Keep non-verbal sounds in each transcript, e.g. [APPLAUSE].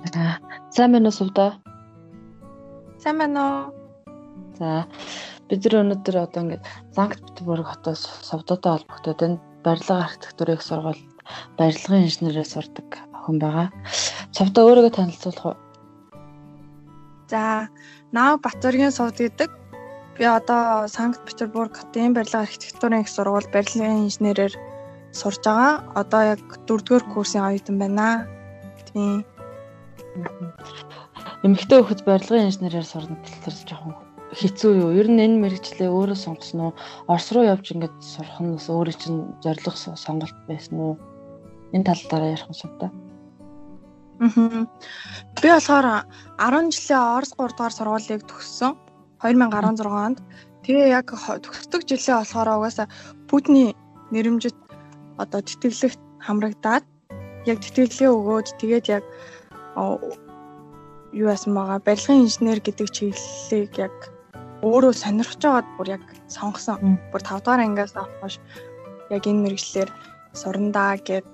Сайн байна уу сувда? Сайн байна уу? За бид нар өнөөдөр одоо ингээд Санкт Петербург хотоос сувдатай холбогдоод энэ барилга архитектурын сургуульд барилгын инженерээр сурдаг охин байгаа. Сувда өөрийгөө танилцуулах уу? За, Нав Батөргийн сувд гэдэг. Би одоо Санкт Петербург хотын барилга архитектурын их сургууль барилгын инженерээр сурж байгаа. Одоо яг 4-р курсын оюутан байна. Тийм. Эмэгтэй хөхөд барилгын инженерээр сурна гэхэлэр жоохон хэцүү юу? Ер нь энэ мэрэгчлээ өөрөө сонгосон уу? Орос руу явж ингээд сурах нь өөрөө чинь зорилго сонголт байсан уу? Энэ тал дараа ярих юм та. Аа. Би болохоор 10 жилийн Орос 3 дугаар сургуулийг төгссөн. 2016 онд. Тэгээ яг төгсдөг жилээ болохоор угаасаа Путиний нэрэмжит одоо тэтгэлэгт хамрагдаад яг тэтгэлгээ өгөөд тэгээд яг юу яасан байгаа барилгын инженер гэдэг чиглэлийг яг өөрөө сонирхож байгаад бүр яг сонгосон. Бүр 5 дугаар ангиас авахш яг энэ мэрэгчлэр сурандаа гэд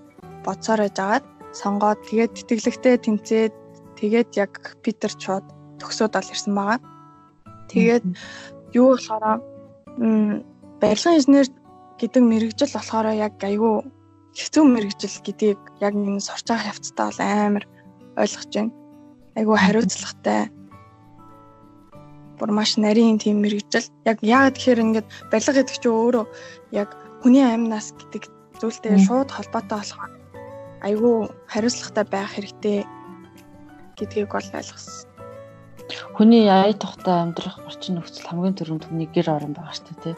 бодсоор байжгаад сонгоод тэгээд тэтгэлэгтээ тэнцээд тэгээд яг Питер чууд төгсөөд ол ирсэн байгаа. Тэгээд юу болохоор барилгын инженер гэдэг мэрэгжил болохоор яг айгүй хэцүү мэрэгжил гэдгийг яг энэ сурч байгаа хавцтай бол амар ойлгож байна. Айгүй хариуцлагатай. Бүр маш нарийн тийм мэрэгжил. Яг яагаад тэгэхээр ингээд барилга гэдэг чинь өөрөө яг хүний амьнаас гэдэг зүйлтэй шууд холбоотой болохоор айгүй хариуцлагатай байх хэрэгтэй гэдгийг бол ойлгосон. Хүний ая тухтай амьдрах орчин нөхцөл хамгийн түрүүнд хүний гэр орон байгаа шүү дээ.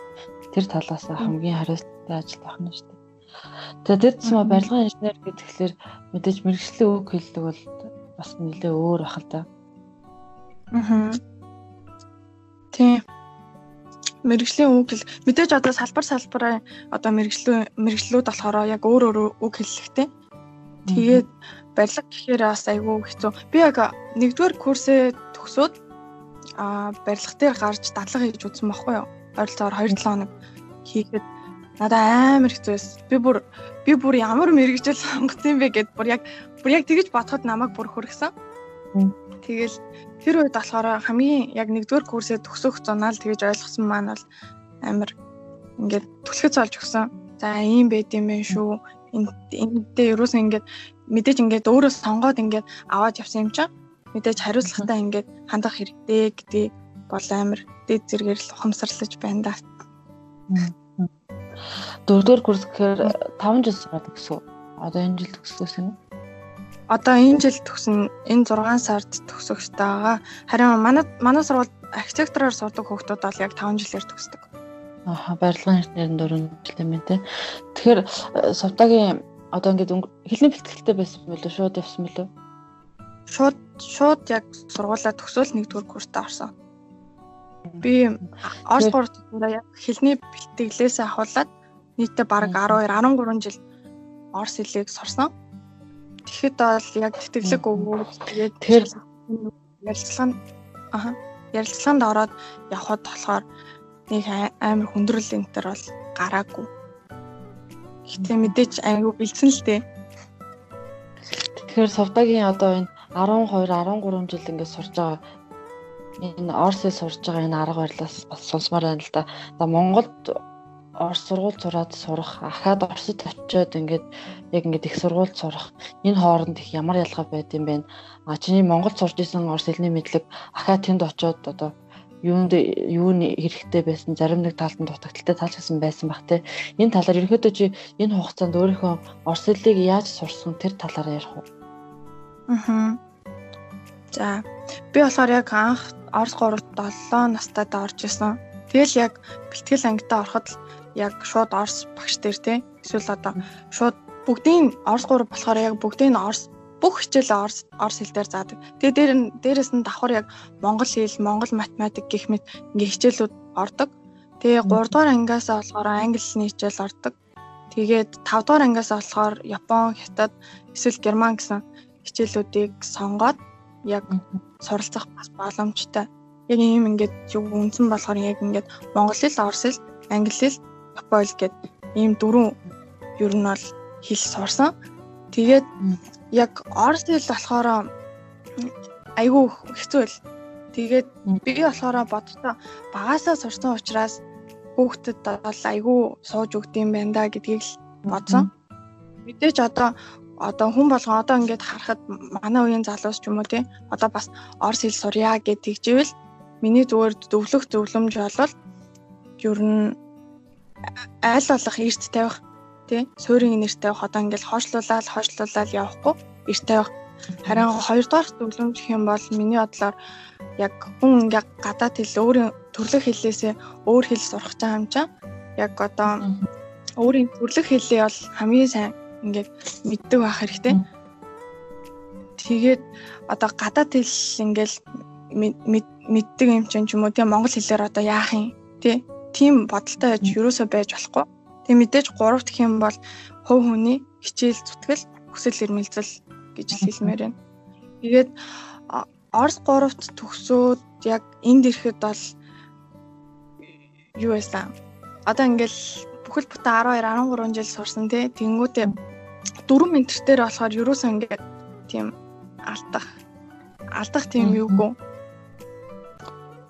Тэр талаас хамгийн хариуцлагатай ажил байх нь шүү дээ. Тэгээд тэр тусмаа барилгын инженер гэхэлэр мэдээж мэрэгжлийн үг хэллэг бол бас нэлээ өөр бах л да. Аа. Тийм. Мэргэжлийн үг хэл мэдээж одоо салбар салбараа одоо мэрэгжлүү мэрэгжлүүд болохоор яг өөр өөр үг хэллэгтэй. Тэгээд барилга гэхээр бас айгүй хэцүү. Би яг нэгдүгээр курсээ төгсөөд а барилга дээр гарч дадлага хийж үзсэн байхгүй юу? Ойролцоогоор 2-7 хоног хийхэд надад амар хэцүү байсан. Би бүр би бүр ямар мэрэгжил сонгосон бэ гэд бүр яг бүр яг тэгэж бодоход намайг бүр хөргсөн. Тэгэл тэр үед болохоор хамгийн яг нэгдүгээр курсээ төгсөх зунаал тэгэж ойлгосон маань бол амар ингээд түлхэц олж өгсөн. За ийм байд юм бэ шүү. Эндээ ерөөсөө ингээд мэдээж ингээд өөрөө сонгоод ингээд аваад явсан юм чинь мэдээж хариуцлагатай ингээд хандах хэрэгтэй гэдгийг бол амар дээд зэргээр л ухамсарлаж байна да. Дөрөвдүгээр курс гэхээр 5 жил сураад гэсэн. Одоо энэ жил төгсгөөс нь. Одоо энэ жил төгсөн энэ 6 сард төгсөх ёстой байгаа. Харин манай манай сургууль архитектороор сурдаг хүүхдүүд бол яг 5 жилээр төгсдөг. Аа барилгын инженерийн 4 жил юм те. Тэгэхээр э, сувтагийн одоо ингээд хэлний бэлтгэлтэй байсан юм билүү шууд явсан билүү? Шууд шууд яг сургуулаа төгсөөл нэгдүгээр курстаа орсон. Би Орос 3 дахь яг хэлний бэлтгэлээс ахуулаад нийтдээ бараг 12 13 жил Орос хэлийг сурсан. Тэгэхэд бол яг тэтгэлэг өгөөд тэгээд тэр ярилцлаганд аха ярилцлаганд ороод явхад болохоор нэг амар хүндрэл энэ төр бол гараагүй. Гэтэ мэдээч айгүй бэлдсэн л дээ. Тэгэхээр Совдагийн одоо энэ 12 13 жил ингээд сурж байгаа энэ Оросыг сурж байгаа энэ арга барилаас бас сонсомоор байна л да. За Монголд Орос сургууль зураад сурах, ахаад Оросд очиод ингээд яг ингээд их сургууль сурах энэ хооронд их ямар ялгаа байд юм бэ? А чиний Монголд сурж исэн Орос хэлний мэдлэг ахаад тэнд очиод одоо юунд юу нь хэрэгтэй байсан зарим нэг талд нь дутагдaltaй талч гэсэн байсан бах те энэ талаар ерөөдөө чи энэ хугацаанд өөрийнхөө орос хэлийг яаж сурсан тэр талаараа ярих уу Аа За би болохоор яг анх Орос 3 7 настайд орж исэн. Тэгэл яг бэлтгэл ангидаа ороход яг шууд Орос багш дээр те эсвэл одоо шууд бүгдийн Орос 3 болохоор яг бүгдийн Орос бүх хичээлээ Орос Орос хэл дээр заадаг. Тэгээ дээр нь дээрэс нь давхар яг Монгол хэл, Монгол математик гэх мэт ингээ хичээлүүд ордог. Тэгээ 3 дугаар ангиас болохоор англи хэлний хичээл ордог. Тэгээд 5 дугаар ангиас болохоор Япон, Хятад, эсвэл Герман гэсэн хичээлүүдийг сонгоод яг суралцах бас боломжтой. Яг ийм ингээд юу үнсэн болохоор яг ингээд монгол хэл, орос хэл, англи хэл, япон хэл гэд ийм дөрвөн ер нь бол хэл сурсан. Тэгээд яг орос хэл болохоор айгүй хэцүү л. Тэгээд би болохоор бодтоо багасаа сурсан учраас хүүхдэд бол айгүй сууж өгдөм байна да гэдгийг л бодсон. Мэдээж одоо одоо хүн болгон одоо ингээд харахад манай үеийн залуус ч юм уу тий. Одоо бас орс хэл сурья гэдэг тэгжвэл миний зүгээр зөвлөх зөвлөмж бол ер нь айл болох эрт тавих тий. Суурийн нэрт тавих одоо ингээд хойшлуулаад хойшлуулаад явахгүй эрт тавих. Харин хоёрдугаар зөвлөмж юм бол миний бодлоор яг хүн ингээ гадаад хэл өөрийн төрлөх хэллээсээ өөр хэл сурах гэж байгаа юм чам. Яг одоо өөрийн төрлөх хэлээ бол хамгийн сайн ингээд мэддэг байх хэрэгтэй. Тэгээд одоо гадаад хэл ингээл мэддэг юм чинь ч юм уу тийм монгол хэлээр одоо яах юм тий тийм бодолтой байж юусоо байж болохгүй. Тэг мэдээж гурав дахь юм бол хувь хүний хичээл зүтгэл хүсэл эрмэлзэл гэж хэлмээр байна. Тэгээд Орос 3-т төгсөөд яг энд ирэхэд бол юу байсан? Одоо ингээл бүхэл бүтэн 12 13 жил сурсан тий. Тэнгүүтээ дөрвөн ментертээр болохоор ерөөсөө ингээд тийм алдах. Алдах тийм юугүй.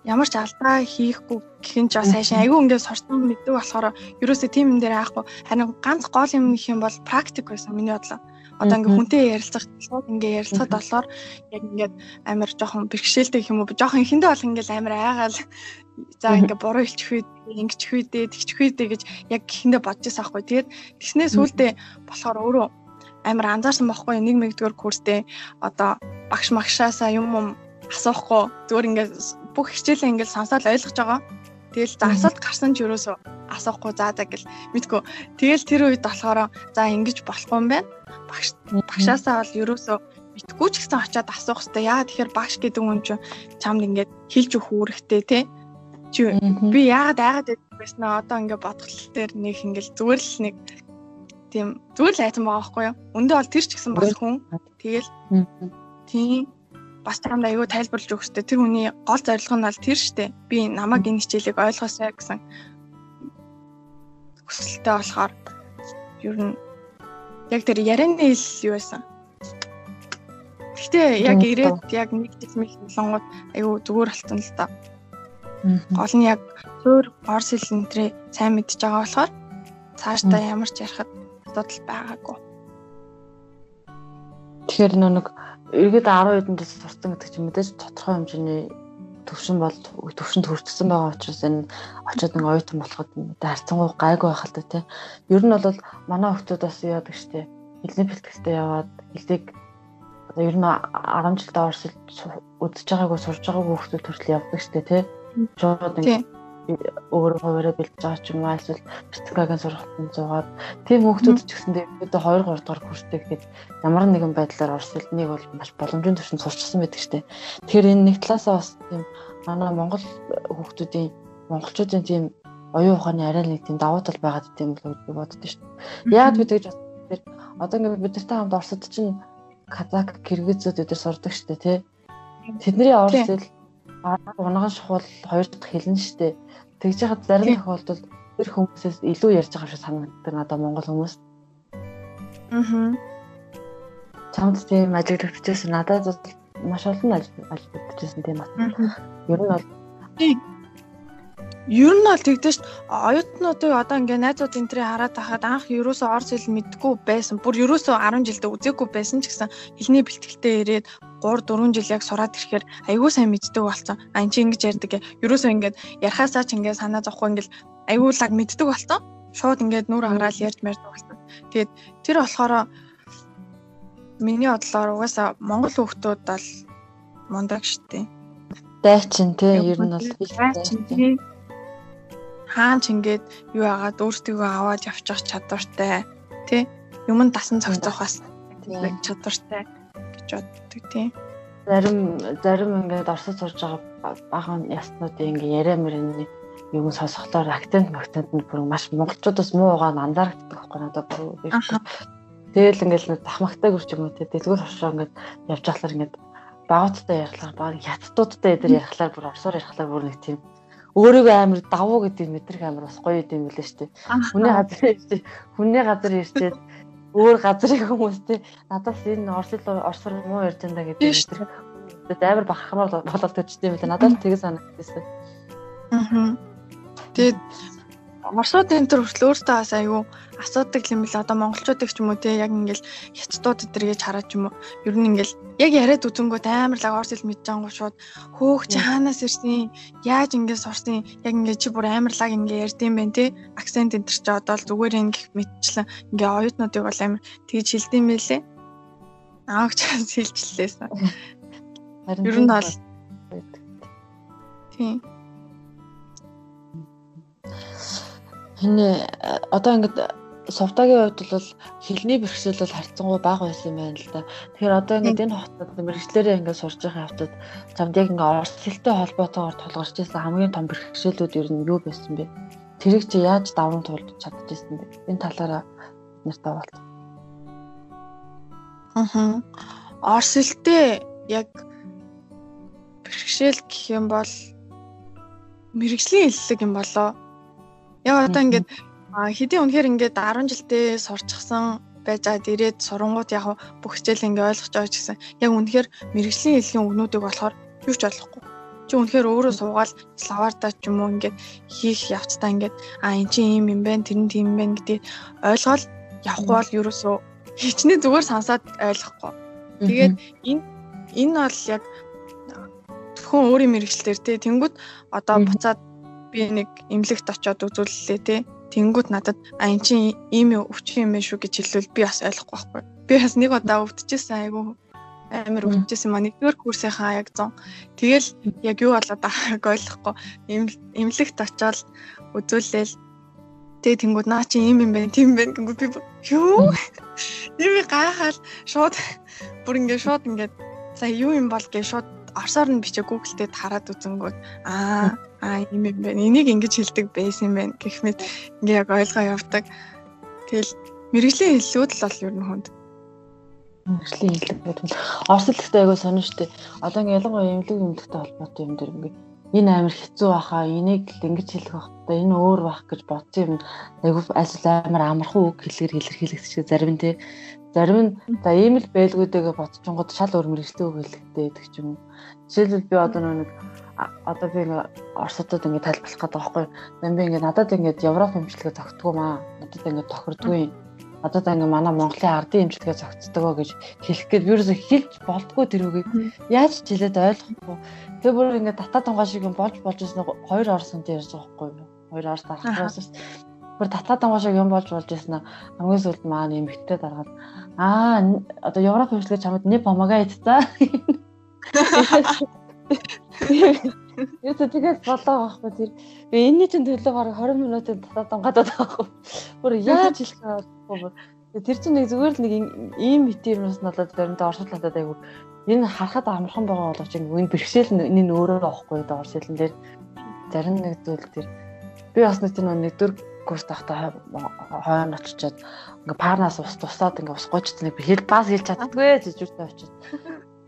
Ямар ч алдаа хийхгүй гэх нь ч бас хайшин айгүй ингээд сурсан мэддэг болохоор ерөөсөө тийм юм дээр аахгүй харин ганц гол юм их юм бол практик байсан миний бодлоо. Одоо ингээ хүнтэй ярилцах шууд ингээ ярилцахад болохоор яг ингээд амар жоохон бэрхшээлтэй юм уу? Жоохон ихэндээ бол ингээ амар айгаал за ингээ буруу хэлчих үед ингэчих үедээ тэгчих үедээ гэж яг ихэндээ бодож байсан аахгүй тэгээд тэгснээс сүулдэ болохоор өөрөө амар анзаарсан байхгүй нэг мэгдгээр курстэй одоо багш магшаасаа юм юм асуухгүй зүгээр ингээд бүх хичээлээ ингээд сонсоод ойлгож байгаа. Тэгэл за асуулт гарсан ч юусоо асуухгүй заадаг гэл мэдгүй. Тэгэл тэр үед болохоор за ингэж болохгүй юм байна. Багш багшаасаа бол юусоо мэдгүй ч гэсэн очиад асуух хэрэгтэй. Яа тэгэхээр багш гэдэг хүн чинь чамд ингээд хэлж өгөх үүрэгтэй те. Чи би яагаад айгаад байсан аа одоо ингээд бодгол дээр нэг ингээд зүгээр л нэг тийм зүгээр л айсан байгаа байхгүй юу. Өндөө бол тэр ч гэсэн бас хүн. Тэгэл тийм бас чамд аягүй тайлбарлаж өгөхтэй. Тэр хүний гол зорилго нь бол тэр штэ. Би намайг энэ хичээлийг ойлгосоо гэсэн хүсэлтэй болохоор ер нь яг тэр ярианы хэл юу байсан. Гэхдээ яг ирээд яг нэг хэлмэл болонгууд аягүй зүгээр болтон л та. Гол нь яг зөөр орс хэл нэрээ сайн мэдж байгаа болохоор цаашдаа ямар ч ярихад асуудал байгаагүй. Тэгэхээр нэг эргээд 10 хэдэн жил сурсан гэдэг чинь мэдээж тодорхой хэмжээний төвшин бол төвшөнд хүрчихсэн байгаа учраас энэ очиод нэг оюутан болоход харцангуй гайгүй байх л та тийм. Ер нь бол манай хүмүүс бас яадаг штеп хэлний бэлтгэстэй яваад одоо ер нь 10 жилдээ орсол үдчихэж байгаагүй сурж байгаагүй хүмүүс төрөл явдаг штеп тийм. Шууд ингэ өөрөө хуваараа бэлдэж байгаа ч юм уу эсвэл бицгагийн сургалтанд зугаад тийм хүмүүс ч гэсэн тэгээд 2 3 дугаар курстэй гэхэд ямар нэгэн байдлаар орс хэлнийг бол маш боломжийн түвшинд сурчсан байдаг штеп. Тэгэхээр энэ нэг талаасаа бас тийм манай Монгол хүмүүсийн монголчуудын тийм оюун ухааны арай нэг тийм давуу тал байгаад тийм л гэж боддоо штеп. Яагаад бид тэгж тэр одоо ингээд бид нартай хамт орсод чинь казак, киргизүүд өдр сурдаг штеп тий. Тэдний орс хэл унган шухал хоёр дахь хэлнэ штеп Тэгж яхад зарим тохиолдолд тэр хүмүүсээс илүү ярьж байгаа шиг санагддаг надад монгол хүмүүс. Аа. Чамд тийм ажил төвчсэн надад маш олон ажил ажил төвчсэн тийм бас. Ер нь бол Ер нь бол тэгдэж ш оюутнуудыг одоо ингээ найзууд энтрээ хараад тахад анх ерөөсөө орс хэл мэдгүй байсан. Бүр ерөөсөө 10 жилдээ үзээгүй байсан ч гэсэн хэлний бэлтгэлтэй ирээд 3 4 жил яг сураад ирэхээр айгүй сайн мэддэг болсон. А эн чинь ингэж ярьдаг. Ерөөсөө ингээд ярахаасаа ч ингээ санаа зовхгүй ингээл айгүй лаг мэддэг болсон. Шууд ингээд нүр агараал ярьж мэрдэг болсон. Тэгээд тэр болохоор миний бодлоор угаасаа монгол хүүхдүүд бол мундаг штеп. Дайчин тий ер нь бол дайчин тий хаан ч ингээд юу агаад өөртөө аваад явчих чадвартай тий юмд дасан цогцох бас чадвартай боддог тийм. Зарим зарим ингээд орсод сурж байгаа баахан яснуудын ингээд яриа мөрөний юм сонсохлоор акцент акцент нь бүр маш монголчуудаас муу угаа анзаардаг байхгүй надад бүр Тэгэл ингээд дахмагтай гүрч юм уу те дэлгүүр хошоо ингээд явж байхлаар ингээд багуудтай ярихлаар баг хятадуудтай эдэр ярихлаар бүр орсоор ярихлаар бүр нэг тийм өөрийгөө амар давуу гэдэг мэдрэх амар бас гоё юм билээ дээ. Хүний газар ирчээ хүний газар ирчээ өөр газрын хүмүүстэй надаас энэ орсол орсор муу ярьж байгаа гэдэг Тэгээс амар бахархмаар болоод төчтэй юм лээ. Надад тэгээс санагдсан. Аа. Тэгээд Оросууд энэ төр хүртэл өөртөө бас айгүй асуудаг юм бэл одоо монголчуудыг ч юм уу те яг ингээл хятадууд энэ гэж хараад юм уу ер нь ингээл яг яриад үзэнгүүт амар лаг орс хэл мэдчихэнгүү шууд хөөх чи хаанаас ирсэн яаж ингээд сурсан яг ингээд чи бүр амар лаг ингээд ярьдсан байх те. Акцент энэ төр чи одоо л зүгээр ингэх мэдчлэн ингээ оюутнуудыг бол амар тэгж хэлдэм байлээ. Ааг чаас хэлжлээсэн ер нь бол тийм Хинэ одоо ингээд Совдагийн хувьд бол хэлний бэрхшээл бол харьцангуй бага байсан юм байна л да. Тэгэхээр одоо ингээд энэ хотод мэрэгчлэрээ ингээд сурж байгаа хавтад чамд яг ингээд орос хэлтэй холбоотойгоор тулгарч ирсэн хамгийн том бэрхшээлүүд ер нь юу байсан бэ? Тэрийг чи яаж даван туулж чадчихсан бэ? Энэ талаараа нартай бол. Аа. Орос хэлтэй яг бэрхшээл гэх юм бол мэрэгжлийн хэллэг юм болоо Яа одоо ингээд хэдийн үнэхээр ингээд 10 жилдээ сурчсан байж байгаад ирээд сурангууд яг бүх хичээл ингээ ойлгож байгаа ч гэсэн яг үнэхээр мэрэгжлийн хэлхийн өгнүүдийг болохоор юу ч ойлгохгүй. Чи үнэхээр өөрөө суугаал словардаа ч юм уу ингээд хийх явцдаа ингээд а эн чинь ийм юм байна, тэр нь тийм юм байна гэдгийг ойлгоод явахгүй бол ерөөсөө хичнээн зүгээр сонсоод ойлгохгүй. Тэгээд энэ энэ бол яг зөвхөн өөрийн мэрэгчлэр тий тэнгууд одоо буцаад би нэг эмнэлэгт очиод үзүүллээ те. Тэнгүүд надад а эн чинь ийм өвчин юм байна шүү гэж хэлвэл би бас ойлгохгүй байхгүй. Би бас нэг удаа өвдөжсэн айгу амар өвдөжсэн маа нэгдүгээр курсынхаа яг 100. Тэгэл яг юу болоод байгааг ойлгохгүй. Эмнэлэгт очиод үзүүлээл Тэгээ тэнгууд наа чи ийм юм байна, тийм байна гэнгүүт би юу? Юу [LAUGHS] гайхаад шууд бүр ингээ шууд ингээ за юу юм бол гээ шууд орсоор нь бичээ Google дээр хараад үзэнгүүт аа аа юм юм байна. Энийг ингэж хэлдэг байсан юм байна гэх мэт ингээ яг ойлгоо явдаг. Тэгэл мэрэгжлийн хэллүүд л бол ер нь хүнд. Мэрэгжлийн хэллүүд бол орсолттой айгуу сонир штэ. Одоо ингээ ялангуяа эмнэлэг эмнэлэгтэй холбоотой юм дэр ингээ энэ амар хэцүү баха энийг л ингэж хэлэх бахта энэ өөр бах гэж бодсон юм айгуу аль амар амархан үг хэлээр илэрхийлэгдчих зарим нь те зарим нь за ийм л байлгүйдэгээ бодчихгод шал өөр мэрэгжлийн үг хэлэхтэй гэдэг ч юм. Жишээлбэл би одоо нэг одоо би ингээ Оросдод ингээ тайлбарлах гэдэг байхгүй. Би ингээ надад ингээ Европ имчилгээ зогтдгоо маа. Надад ингээ тохирдгүй. Надад ингээ манай Монголын ардын имчилгээ зогтдгоо гэж хэлэх гээд вирус хэлж болтгүй тэрүүгийг яаж ч хэлээд ойлгохгүй. Тэр бүр ингээ татаа тунгаа шиг юм болж болж ирсэн хоёр орсонтой ярьж байгаа байхгүй юу? Хоёр орс дарахгүйс бүр татаа тунгаа шиг юм болж болж ирсэн хамгийн сүүлд маань эмхтэй дараад аа одоо Европ имчилгээ чамд не помогает за Юу тэгээс болоо байхгүй тэр. Энийний чинь төлөө бараг 20 минутын татаад гадаад байгаа байхгүй. Бүр яаж хэлэх вэ? Тэр чинь нэг зүгээр л нэг ийм бити юмнаас надад заримдаа оршил надад айгүй энэ харахад амархан байгаа боловч энэ бэрхшээл нь энэ өөрөө байхгүй да оршилн дээр зарим нэг зүйл тэр би бас нэг тийм нэг дөр курс тахта хойно очичоод ингээ парнаас ус тусаад ингээ ус гойчт нэг би хэл бас хэлж чаддгүй жижигтэй очиод.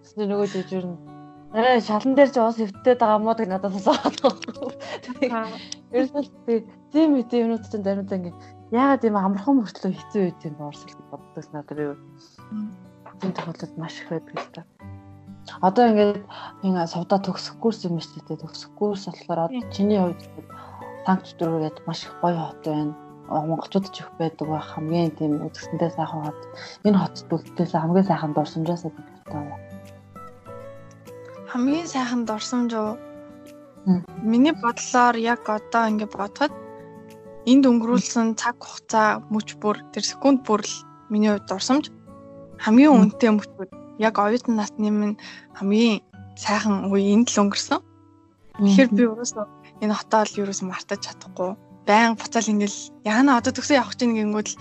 Тэсний нөгөө жижиг нь Арай шалан дээр ч уус хөвтөд байгаа мó гэж надад асууад байгаа. Ерөөсөө тийм үт юмнууд чинь заримдаа ингэ яагаад юм амархан мөртлөө хэцүү үед юм орсол боддог надад юу. Тийм тохиолдолд маш их байдаг л та. Одоо ингээд энэ сувда төгсөх курс юм шүү дээ. Төгсөх курс болохоор одоо чиний хувьд санкт дөрөв маш их гоё хот байна. Монголчууд ч их байдаг байх хамгийн тийм үзэсгэлэнтэй сайхан хот. Энэ хотод үлдээс хамгийн сайхан дурсамжаасаа байдаг хамгийн сайхан дурсамж уу? Миний бодлоор яг одоо ингээд бодоход энд өнгөрүүлсэн цаг хугацаа мөч бүр тэр секунд бүр л миний хувьд дурсамж хамгийн үнэтэй мөчүүд яг оюутан насны минь хамгийн сайхан үе энд л өнгөрсөн. Тэгэхээр би өөрөөсөө энэ хотоо л ерөөсөө мартаж чадахгүй байн буцаал ингээл яана одоо төгсөө явах чинь гингүүд л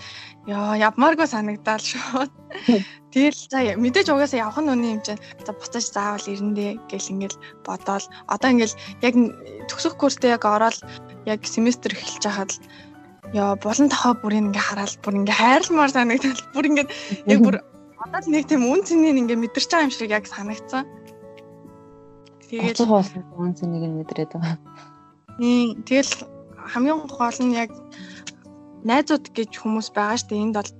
ёо явмааргүй санагдаал шууд. Тэгэл за мэдээж угаасаа явах нь үний юм чинь за буцааж заавал ирэндээ гэл ингээл бодоол одоо ингээл яг төгсөх курстэй яг ороод яг семестр эхэлж хахад л ёо булан тахаа бүрийг ингээ хараад бүр ингээ хайрламар санагдал бүр ингээ яг бүр одоо л нэг тийм үн цэнийг ингээ мэдэрч байгаа юм шиг яг санагдсан. Тэгээд үн цэнийг нь мэдрээд байгаа. Тэгэл хамгийн гол нь яг найзууд гэж хүмүүс байгаа штэ энд бол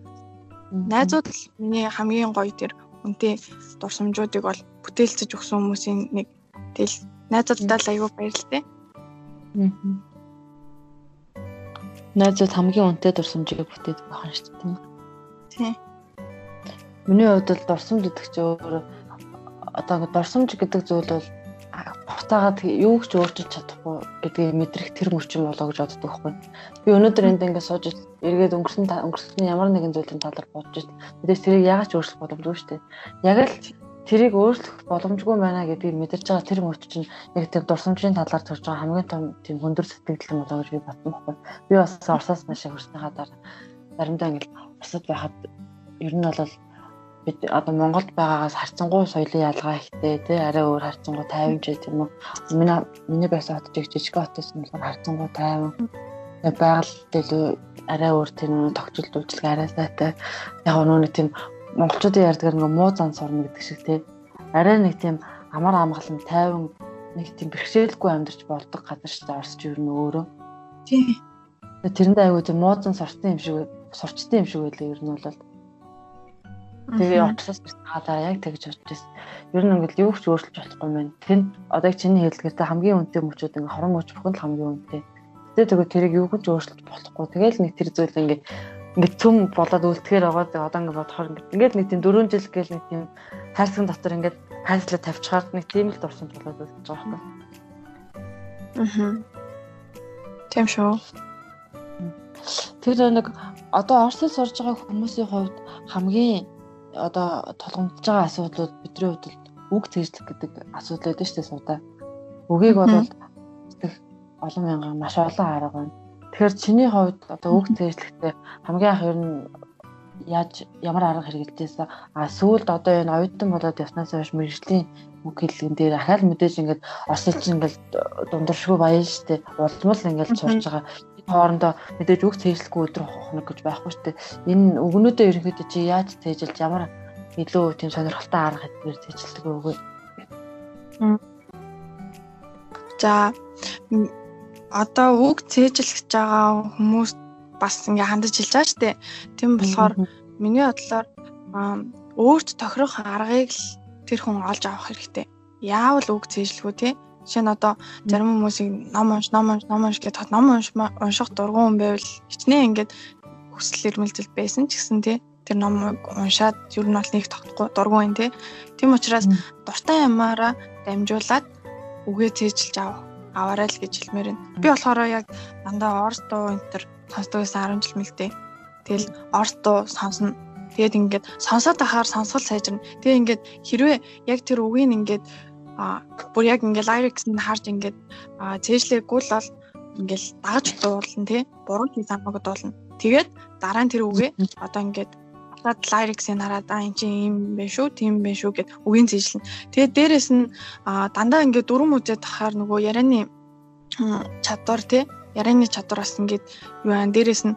найзууд л миний хамгийн гоё тэр үнтэй дурсамжуудыг бол бүтээлцэж өгсөн хүмүүсийн нэг тэгэл найзуудтай л аягүй баярлалтай. Найзууд хамгийн үнэтэй дурсамжийг бүтээж байгаа шүү дээ. Тийм. Миний хувьд бол дурсамж гэдэг чинь өөр одоо дурсамж гэдэг зүйл бол бутаагаад юу ч өөрчилж чадахгүй гэдгийг мэдрэх тэр мөчн болоо гэж боддог байхгүй. Би өнөөдөр энд ингээд сууж эргээд өнгөрсөн өнгөрсөн ямар нэгэн зүйлийн талаар бодож байна. Мэдээж тэрийг яагаад ч өөрчлөх боломжгүй шүү дээ. Яг л тэрийг өөрчлөх боломжгүй байна гэдгийг мэдэрч байгаа тэр мөчн яг тэр дурсамжийн талаар төрж байгаа хамгийн том тийм хөндөр сэтгэл юм болоо гэж би бодсон байхгүй. Би бас Оросоос маш их хурцныхаа дараа заримдаа ингээд Оросод байхад ер нь бол бид одоо Монголд байгаагаас харьцангуй соёлын ялгаа ихтэй тий арай өөр харьцангуй тайван ч гэдэм үү. Миний миний байсан хот жиг жижиг хотос нь болохоор харьцангуй тайван. Байгальд илүү арай өөр тийм тогтцол үйлчлэг арай сайтай. Яг нөгөө тийм монголчуудын ярьдгаар нөгөө муу зан сурна гэдэг шиг тий. Арай нэг тийм амар амгалан тайван нэг тийм бэрхшээлгүй амьдарч болдог газар шүү дээ. Орсч юу нэ өөрөө. Тий. Тэрэндээ айгуу тийм муу зан сурцсан юм шиг сурчсан юм шиг байлаа ер нь бол Тэгээ очлоос гадаа яг тэгж бодож байсан. Ер нь ингээл юу ч өөрчилж болохгүй юм байна. Тэнд одоо чиний хэлдгээртэй хамгийн үнэтэй мөчүүд ингээ хорон мөч бүхэн л хамгийн үнэтэй. Тэгээ тэгээ тэрийг юу ч өөрчилж болохгүй. Тэгээл нэг тэр зүйл ингээ ингээ цөм болоод үлдэхээр байгаа. Одоо ингээ бодохоор ингээ ингээд нэг тийм 4 жил гээл нэг тийм хайрцаг дотор ингээ хайрцлаа тавьчихаар нэг тийм л дурсан болоод үлдэж байгаа юм. Аа. Тийм шүү. Тэр нэг одоо Оросд сурж байгаа хүмүүсийн хувьд хамгийн одоо толгомдож байгаа асуудлууд бидний хувьд үг цэжлэх гэдэг асуудал байдаг шүү дээ суудаа. Үгийг бол олон мянган маш олон арга байна. Тэгэхээр чиний хувьд одоо үг цэжлэхдээ хамгийн анх ер нь яаж ямар арга хэрэгжилжсэн а сүүлд одоо энэ оюутан болоод яснаас хойш мэрэгжлийн үг хэллэгэн дээр ахаал мэдээж ингээд орсолч ингээд дундуршгүй баян штэ улмал ингээд сурж байгаа хоорондоо мэдээж үг цээжлэхгүй өдөр хоног гэж байхгүй шүү дээ. Энэ өгнүүдээ ерөнхийдөө чи яаж цээжилж ямар илүү тийм сонирхолтой арга хэлбэр цээжилдэг үгүй. За одоо үг цээжлэх гэж байгаа хүмүүс бас ингээ хандаж хэлж байгаа шүү дээ. Тийм болохоор миний бодлоор өөрт тохирох аргыг л тэр хүн олж авах хэрэгтэй. Яавал үг цээжлэхүү те Жишээ нь одоо зарим хүмүүсийг ном унш, ном унш, ном унш гэдэг ном унш унших дургуун байвал хичнээн ингээд хүсэл эрмэлзэл байсан ч гэсэн тий тэр номыг уншаад ер нь бол нэг тогтохгүй дургуун юм тий. Тийм учраас дуртай ямаараа дамжуулаад үгээ цээжилж ав аваарай л гэж хэлмээр байна. Би болохоор яг дандаа орс дуу энэ төр сонсдог байсан 10 жил мэлтэй. Тэгэл орс дуу сонсно. Тэгээд ингээд сонсоод ахаар сонсгол сайжирна. Тэгээ ингээд хэрвээ яг тэр үгийг ингээд а бүр яг ингээ lyrics-ыг харж ингээд цээжлээгүй л бол ингээл дагаж дуулна тий буруу хий замагд болно. Тэгээд дараа нь тэр үгээ одоо ингээд хатад lyrics-ыг хараад аа эн чинь ийм байх шүү, тийм байх шүү гэд үгийн цээжлэн. Тэгээд дээрэс нь дандаа ингээд дүрм үзээд тахаар нөгөө ярианы чадвар тий ярианы чадвар бас ингээд юу аа дээрэс нь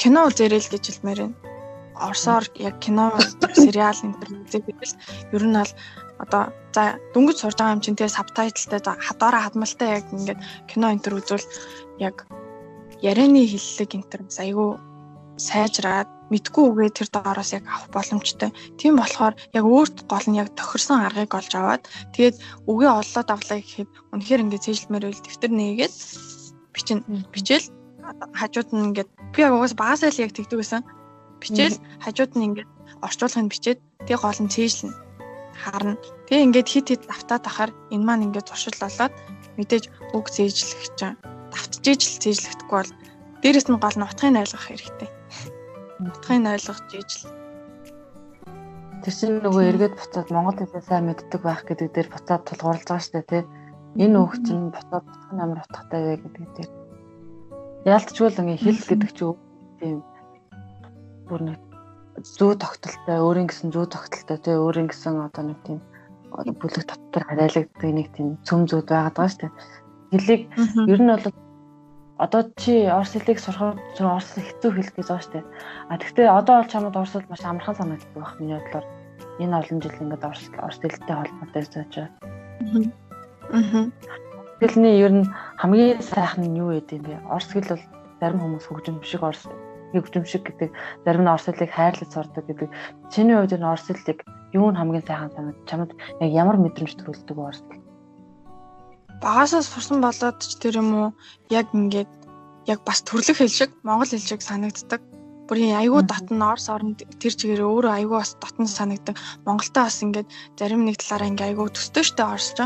кино үзээрэй л гэж хэлмээр байна. Орсоор яг кино сериал төр үзээд байвал ер нь бол одоо за дөнгөж сурж байгаа юм чинь тэгээ сабтайтлтай хадаараа хадмалтай яг ингээд кино энтер үзвэл яг ярианы хиллэг энтер айгүй сайжраад мэдгүй үгээ тэр доороос яг авах боломжтой. Тийм болохоор яг өөрт гол нь яг тохирсон аргыг олж аваад тэгээд үгээ оллоод авлаа гэхэд үнэхээр ингээд цээжлэмээр үйл дэвтэр нээгээд бичин бичээл хажууд нь ингээд би яг угаас багасаа л яг тэгдэг байсан. Бичээл хажууд нь ингээд орчуулгыг бичээд тэгээ гол нь цээжлэнэ харна. Тэгээ ингээд хит хит давтаад ахаар энэ маань ингээд зуршил болоод мэдээж үг зээжлэх чинь давтжээж л зээжлэхдэггүй бол дээрэс нь гол нь утгыг ойлгох хэрэгтэй. Утгыг ойлгож ижил. Тэр чинь нөгөө эргээд буцаад монгол хэлээ сайн мэддэг байх гэдэг дээр буцаад тулгуурлаж байгаа шүү дээ тий. Энэ үг чинь буцаад утга нь амар утгатай вэ гэдэг дээр. Яалтчгүй л ингээ хэл гэдэг чинь тийм бүр нэг зүү тогтолтой өөрийн гэсэн зүү тогтолтой тий өөрийн гэсэн одоо нэг тийм бүлэг дотор харайлагддаг нэг тийм цөм зүүд байгаад байгаа шүү дээ. Хэлийг ер нь бол одоо чи орс хэлийг сурахад орс хэцүү хэл гэж байгаа шүү дээ. А тэгвэл одоо бол чамд орс хэл маш амархан санагддаг байх миний бодлоор. Энэ олон жил ингээд орс орс хэлтэй холбоотой байж байгаа. Аа. Хэлний ер нь хамгийн сайхан нь юу вэ гэдэм бэ? Орс хэл бол зарим хүмүүс хөгжим шиг орс хөвжимшиг гэдэг зарим нь орос хэлийг хайрлаж сурдаг гэдэг. Чиний хувьд энэ орос хэлийг юу нь хамгийн сайхан санагд чамд яг ямар мэдрэмж төрүүлдэг орос хэл? Багасаа сурсан болоод ч тэр юм уу яг ингээд яг бас төрлөх хэл шиг монгол хэл шиг санагддаг. Бүрийн айгүй дотн орс оронд тэр чигээр өөрөө айгүй бас дотн санагдаг. Монголтой бас ингээд зарим нэг талаараа ингээд айгүй төстэй штэ орсч.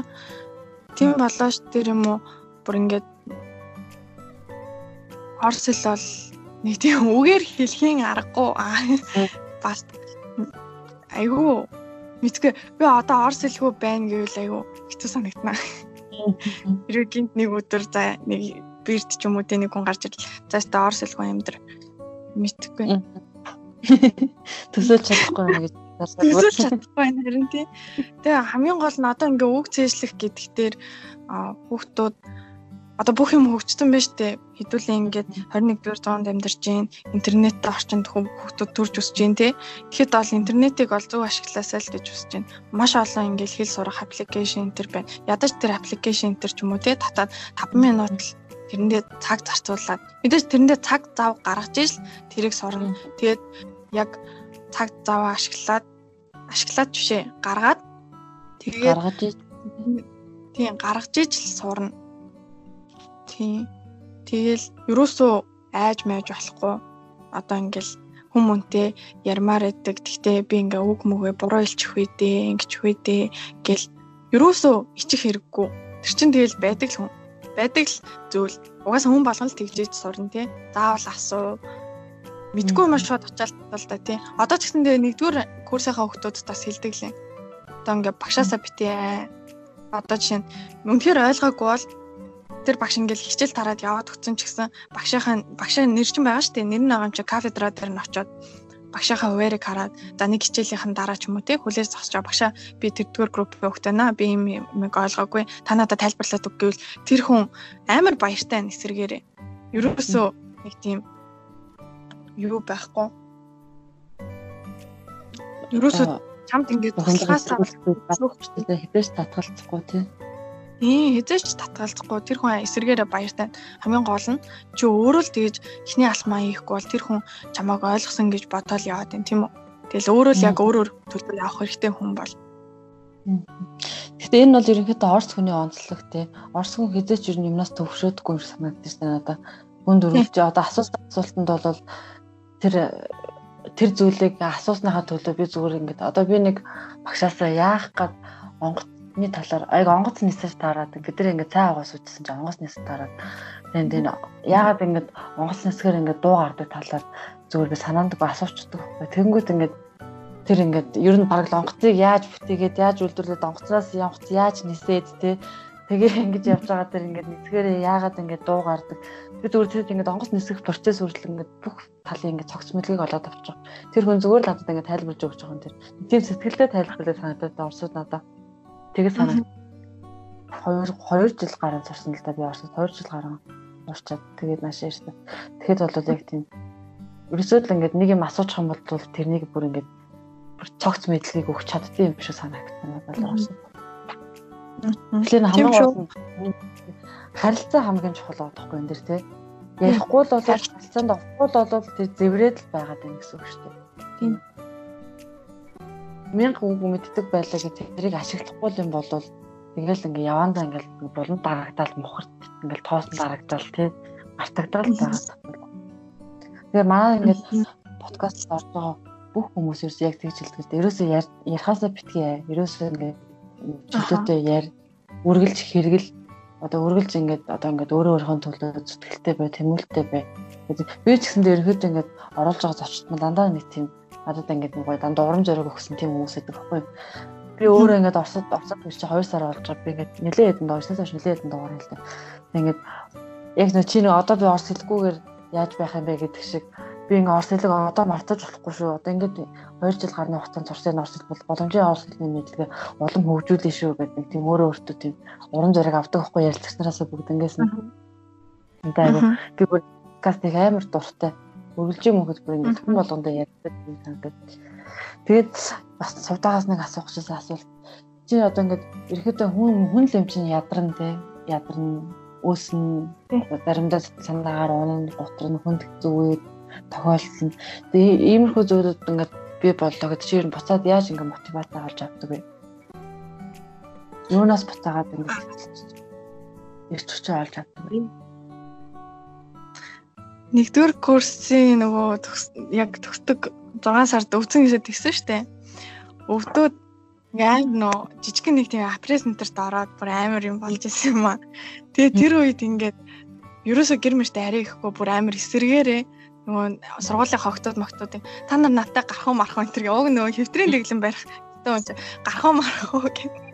Тийм болоош тэр юм уу бүр ингээд орс хэл бол нэг тийм үгээр хэлхийн аргагүй. Бас. Айгүй мэдгүй. Би одоо орс хэлгүй байна гэвэл айгүй хэцүү санагдана. Хэрэг гинт нэг өдөр за нэг бирд ч юм уу тэ нэг хүн гарч ирэл заастаа орс хэлгүй амьдр мэдхгүй. [LAUGHS] Төсөөлж чадахгүй байна гэж төсөөлж чадахгүй байна харин тий. Тэгээ хамгийн гол нь одоо ингээ үг цээжлэх гэдэг дээр хүүхдүүд одоо бүх юм хөгжсөн байж тээ. Хэдүүлээ ингээд 21-р зуунд амьдарч гин интернеттэй орчинд хүүхдүүд төрж өсөж гин тээ. Тэгэхэд бол интернетийг ол зөв ашигласаа л гэж хүсэж байна маш олон ингээд хэл сурах аппликейшн төр байна. Ядаж тэр аппликейшн төр ч юм уу тээ. Татаад 5 минут л тэрэндээ цаг зарцуулаад. Мэдээж тэрэндээ цаг зав гаргаж ижил тэрийг сурна. Тэгээд яг цаг заваа ашиглаад ашиглаад жишээ гаргаад тэгээд гаргаж тийм гаргаж ижил сурна. Тийм. Тэгэл юусоо айж майж болохгүй. Одоо ингээл хүмүүнтэй ярмаар идэг. Гэхдээ би ингээ үг мөгөө буруу илчих үедээ, ингэчих үедээ гэл юусоо ичих хэрэггүй. Тэр чин тэгэл байдаг л хүн байдаг л зүйл. Угаасаа хүн болгон л тэгжээж сурна тий. Заавал асуу. Мэдгүй маш шууд очиад л да тий. Одоо ч гэсэн тэгээ нэгдүгээр курсынхаа хүмүүс бас хэлдэг лээ. Одоо ингээ багшаасаа битээ. Одоо жишээ нь үнэхээр ойлгоогүй бол тэр багш ингээл хичээл тараад яваад өгсөн ч гэсэн багшийнхаа багшаа нэр чинь байгаа шүү дээ. Нэр нь байгаа юм чи кафедра дээр нь очиод багшийнхаа хуваарийг хараад за нэг хичээлийнхэн дараа ч юм уу те хүлээж зогсож багшаа би тэрдгээр групп өгтөнө би юм юм ойлгоогүй. Та надад тайлбарлаад өг гэвэл тэр хүн амар баяртай нэсэргээрээ ерөөсөө нэг тийм юу байхгүй. Ерөөсөө чамд ингээд туслахаасаа хэдэж татгалцахгүй тий Ээ хязгаарч татгалзахгүй тэр хүн эсэргээрээ баяртай хамгийн гол нь чи өөрөө л тэгэж ихний алхмаа хийхгүй бол тэр хүн чамайг ойлгосон гэж бодоол яваад байна тийм үү. Тэгэл өөрөө л яг өөрөөр төлбөр авах хэрэгтэй хүн бол. Гэхдээ энэ бол ерөнхийдөө орс хүний онцлог тий. Орс хүн хязгаарч ер нь юмнаас төвшөөдгүй юм санагдаж байна надаа. Хүн дөрөвч одоо асуусан асуултанд бол тэр тэр зүйлийг асуусныхаа төлөө би зүгээр ингээд одоо би нэг багшаасаа яах гад онгоц Миний талаар аяг онгоц нисэж таарад бид нар ингээд цай угаас үтсэн чинь онгоц нисэж таарад тэгээд энэ яагаад ингээд онгоц нисгээр ингээд дуу гардаг талаар зүгээр би санаандгүй асуучдаг байхгүй. Тэнгүүд ингээд тэр ингээд ер нь бараг онгоцыг яаж бүтээгээд яаж үйлдвэрлээд онгоцноос онгоц яаж нисээд те тэгээ ингэж явж байгаа тэр ингээд нэгсгээрээ яагаад ингээд дуу гардаг. Би зүгээр тэр ингээд онгоц нисэх процесс үржил ингээд бүх талын ингээд цогц мэлгийг олоод авчих. Тэр хүн зүгээр л надад ингээд тайлбарж өгч байгаа юм тэр. Тийм сэтгэлдээ тайлбарлаж санагдаад орсууд надад Тэгээд санаа. 2 2 жил гарan сурсан л да би орсон. 2 жил гарan урчаад тэгээд маш ярьсан. Тэгэхэд бол яг тийм ерөөсөө л ингээд нэг юм асуучих юм бол тэрнийг бүр ингээд бүр цогц мэдлэгийг өгч чаддсан юм шиг санагдсан надад орсон. Тэгэхээр хамгийн гол нь харилцаа хамгийн чухал болохгүй энэ дэр тий. Ярихгүй л бол харилцаанд орохгүй л бол тэр зэврээд л байгаад байна гэсэн үг шүү дээ. Тийм мянга үг мэддэг байлаа гэж тэрийг ашиглахгүй юм бол тэгэл ингээ явандаа ингээл болон дарагдал мухарт ингээл тоосон дарагдал тий мартагдал байгаа. Тэгэхээр манай ингээд подкаст орж байгаа бүх хүмүүс ерөөс яг тэгж хэлдэг. Ерөөсөө ярихаасаа битгий. Ерөөсөө ингээд чөлөөтэй яар үргэлж хэрэгэл одоо үргэлж ингээд одоо ингээд өөрөө өөрийнхөө төлөө зүтгэлтэй бай, тэмүүлэлтэй бай. Би ч гэсэндээ ерөөхдөө ингээд оруулж байгаа зочд маань дандаа нэг тийм надад ингээд нэг гоё дандаа урам зориг өгсөн тийм хүмүүс байдаг байхгүй юу. Би өөрөө ингээд Оросд Оросд гэж чи 2 сар болж байгаа. Би ингээд нэлээд хэдэн дооснаас хойш нэлээд хэдэн доор хэлдэг. Ингээд яг нөө чи нэг одоо би Орос хэлгүүгээр яаж байх юм бэ гэдэг шиг би ингээд Орос хэлэг одоо мартаж болохгүй шүү. Одоо ингээд 2 жил гарны хугацаанд сурсан Орос хэл бол боломжийн Орос хэлний мэдлэгээ улам хөгжүүлээ шүү гэдэг тийм өөрөө өөртөө тийм урам зориг авдаг байхгүй ярилцлагчнараас бүгднгээс нь. Ингээд айгу би бүр подкастыг амар дуртай үргэлжийн мөхөд бүр ингээд хүн болгондоо ярьдаг юм санагдав. Тэгээд бас цувтаагаас нэг асуух гэсэн асуулт. Чи одоо ингээд ерөөдөө хүн хүн л юм чинь ядарна те. Ядарна,өөснө, заримдаа санаагаар унана, готрно, хүнд зүүгээд тохиолдол нь. Тэгээ иймэрхүү зүйлүүд ингээд би боллоо гэдэг чинь буцаад яаж ингээд мотивац авч авдаг вэ? Юунаас буцаагаад ингээд ирч хүч олж авдаг вэ? Нэгдүгээр курсын нөгөө яг төгсдөг 6 сард өвцөн гэсэд тэгсэн штэ. Өвдөөд ингээд нөө жижиг нэг тийм апрес центрт ороод бүр амар юм болж исэн юм аа. Тэгээ тэр үед ингээд ерөөсө гэр мөртөө арай ихгүй бүр амар эсэргээрээ нөгөө сургуулийн хогтууд могтуудын та нар надтай гарах уу марах уу энэ уг нөгөө хэвтрийн дэглэн барих гэдэг юм чи гарах уу марах уу гэх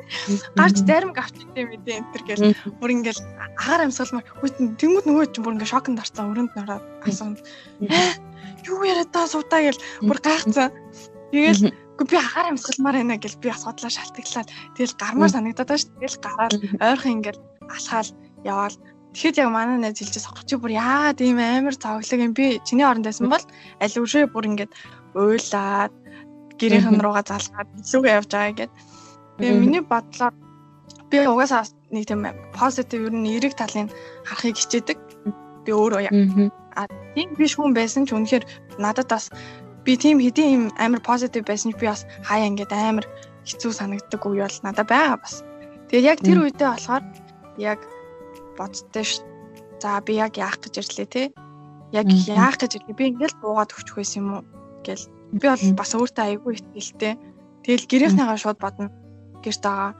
гарч зарим авчтай мэдээ энэ төр гэл. Бүр ингээл агаар амьсгалмаар хүйтэн тэнгууд нөгөө чинь бүр ингээ шокнд орцсон өрөнд нороод асуунд. Юу яриад та суудаа гэл. Бүр гайхацсан тэгэл Үгүй би агаар амьсгалмаар байна гэл би асуудлаа шалтгаглаад тэгэл гармаар санагдаад байна шүү. Тэгэл гараад ойрхон ингээл алхаал яваал. Тэгэхэд яг манай найз хэлжээс чи бүр яагаад ийм амар цавглаг юм би чиний оронд байсан бол аль үшээ бүр ингээд уйлаад гэрийнхэн руугаа залгаад илүүгээ явж байгаа гэд. Тэгээ миний бодлоор би угаасаа нэг тийм позитив ер нь эерэг талын харахыг хичээдэг. Би өөрөө яг а тийм биш хүн байсан ч үнэхээр надад бас би тийм хэдийн юм амар позитив байсан ч би бас хаяа ингээд амар хэцүү санагддаг үе бол надад байгаа бас. Тэгээд яг тэр үедээ болохоор яг боддоо ш. За би яг яах гэж ирлээ те. Яг яах гэж ирлээ. Би ингээд буугаад өгчих байсан юм уу гэл. Би бол бас өөртөө айгүй ихтэй. Тэгэл гэрийнхнийгаа шууд бодно. Гэрт байгаа